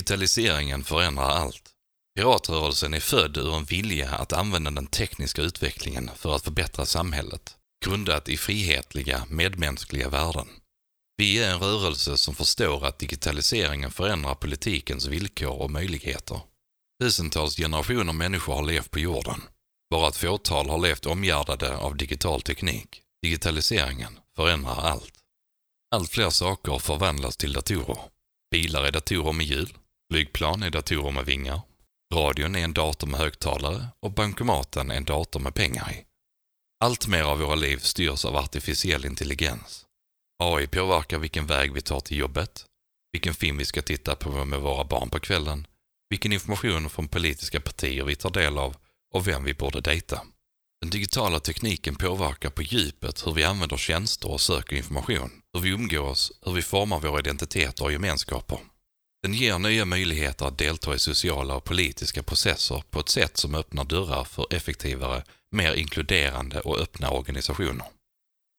Digitaliseringen förändrar allt. Piratrörelsen är född ur en vilja att använda den tekniska utvecklingen för att förbättra samhället, grundat i frihetliga, medmänskliga värden. Vi är en rörelse som förstår att digitaliseringen förändrar politikens villkor och möjligheter. Tusentals generationer människor har levt på jorden. Bara ett fåtal har levt omgärdade av digital teknik. Digitaliseringen förändrar allt. Allt fler saker förvandlas till datorer. Bilar är datorer med hjul, flygplan är datorer med vingar, radion är en dator med högtalare och bankomaten är en dator med pengar i. Allt mer av våra liv styrs av artificiell intelligens. AI påverkar vilken väg vi tar till jobbet, vilken film vi ska titta på med våra barn på kvällen, vilken information från politiska partier vi tar del av och vem vi borde dejta. Den digitala tekniken påverkar på djupet hur vi använder tjänster och söker information, hur vi umgås, hur vi formar våra identiteter och gemenskaper. Den ger nya möjligheter att delta i sociala och politiska processer på ett sätt som öppnar dörrar för effektivare, mer inkluderande och öppna organisationer.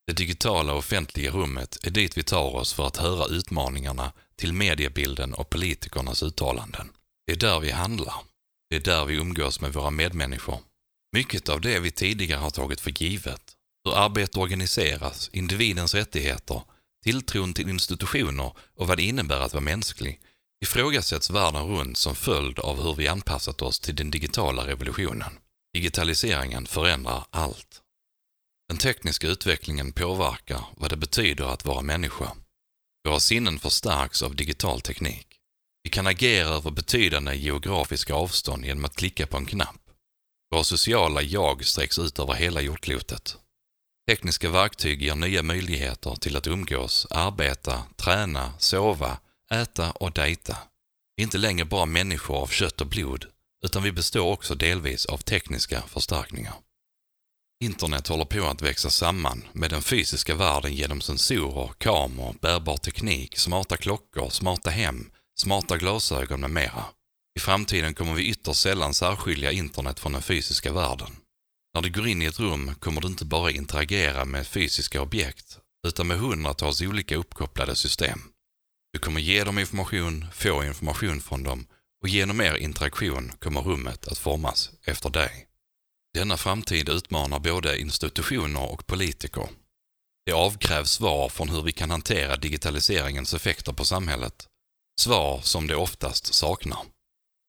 Det digitala offentliga rummet är dit vi tar oss för att höra utmaningarna till mediebilden och politikernas uttalanden. Det är där vi handlar. Det är där vi umgås med våra medmänniskor. Mycket av det vi tidigare har tagit för givet, hur arbete organiseras, individens rättigheter, tilltron till institutioner och vad det innebär att vara mänsklig, ifrågasätts världen runt som följd av hur vi anpassat oss till den digitala revolutionen. Digitaliseringen förändrar allt. Den tekniska utvecklingen påverkar vad det betyder att vara människa. Våra sinnen förstärks av digital teknik. Vi kan agera över betydande geografiska avstånd genom att klicka på en knapp. Våra sociala jag sträcks ut över hela jordklotet. Tekniska verktyg ger nya möjligheter till att umgås, arbeta, träna, sova, äta och dejta. Vi är inte längre bara människor av kött och blod, utan vi består också delvis av tekniska förstärkningar. Internet håller på att växa samman med den fysiska världen genom sensorer, kameror, bärbar teknik, smarta klockor, smarta hem, smarta glasögon med mera. I framtiden kommer vi ytterst sällan särskilja internet från den fysiska världen. När du går in i ett rum kommer du inte bara interagera med fysiska objekt, utan med hundratals olika uppkopplade system. Du kommer ge dem information, få information från dem och genom er interaktion kommer rummet att formas efter dig. Denna framtid utmanar både institutioner och politiker. Det avkrävs svar från hur vi kan hantera digitaliseringens effekter på samhället. Svar som det oftast saknar.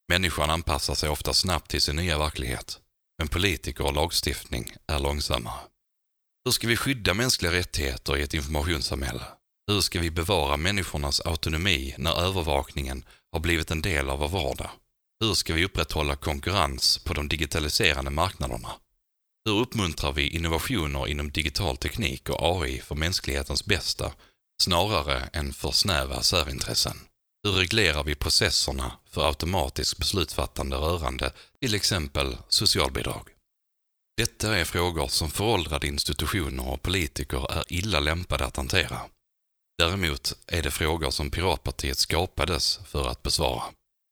Människan anpassar sig ofta snabbt till sin nya verklighet, men politiker och lagstiftning är långsammare. Hur ska vi skydda mänskliga rättigheter i ett informationssamhälle? Hur ska vi bevara människornas autonomi när övervakningen har blivit en del av vår vardag? Hur ska vi upprätthålla konkurrens på de digitaliserande marknaderna? Hur uppmuntrar vi innovationer inom digital teknik och AI för mänsklighetens bästa snarare än för snäva särintressen? Hur reglerar vi processerna för automatiskt beslutsfattande rörande till exempel socialbidrag? Detta är frågor som föråldrade institutioner och politiker är illa lämpade att hantera. Däremot är det frågor som Piratpartiet skapades för att besvara.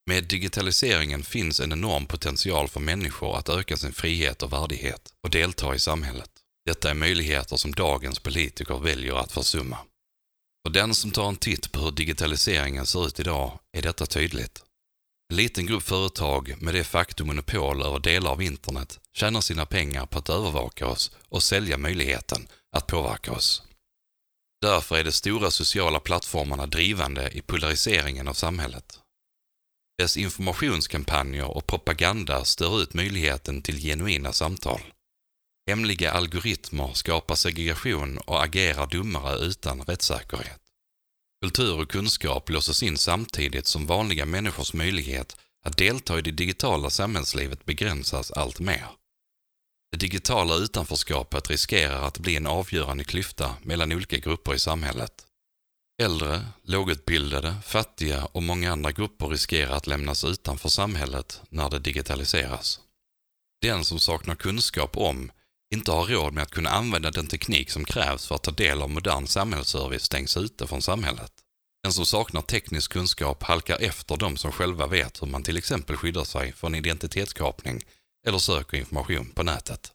Med digitaliseringen finns en enorm potential för människor att öka sin frihet och värdighet och delta i samhället. Detta är möjligheter som dagens politiker väljer att försumma. För den som tar en titt på hur digitaliseringen ser ut idag är detta tydligt. En liten grupp företag med de facto monopol över delar av internet tjänar sina pengar på att övervaka oss och sälja möjligheten att påverka oss. Därför är de stora sociala plattformarna drivande i polariseringen av samhället. Dess informationskampanjer och propaganda stör ut möjligheten till genuina samtal. Hemliga algoritmer skapar segregation och agerar dummare utan rättssäkerhet. Kultur och kunskap låses in samtidigt som vanliga människors möjlighet att delta i det digitala samhällslivet begränsas allt mer. Det digitala utanförskapet riskerar att bli en avgörande klyfta mellan olika grupper i samhället. Äldre, lågutbildade, fattiga och många andra grupper riskerar att lämnas utanför samhället när det digitaliseras. Den som saknar kunskap om, inte har råd med att kunna använda den teknik som krävs för att ta del av modern samhällsservice stängs ute från samhället. Den som saknar teknisk kunskap halkar efter de som själva vet hur man till exempel skyddar sig från identitetskapning eller söker information på nätet.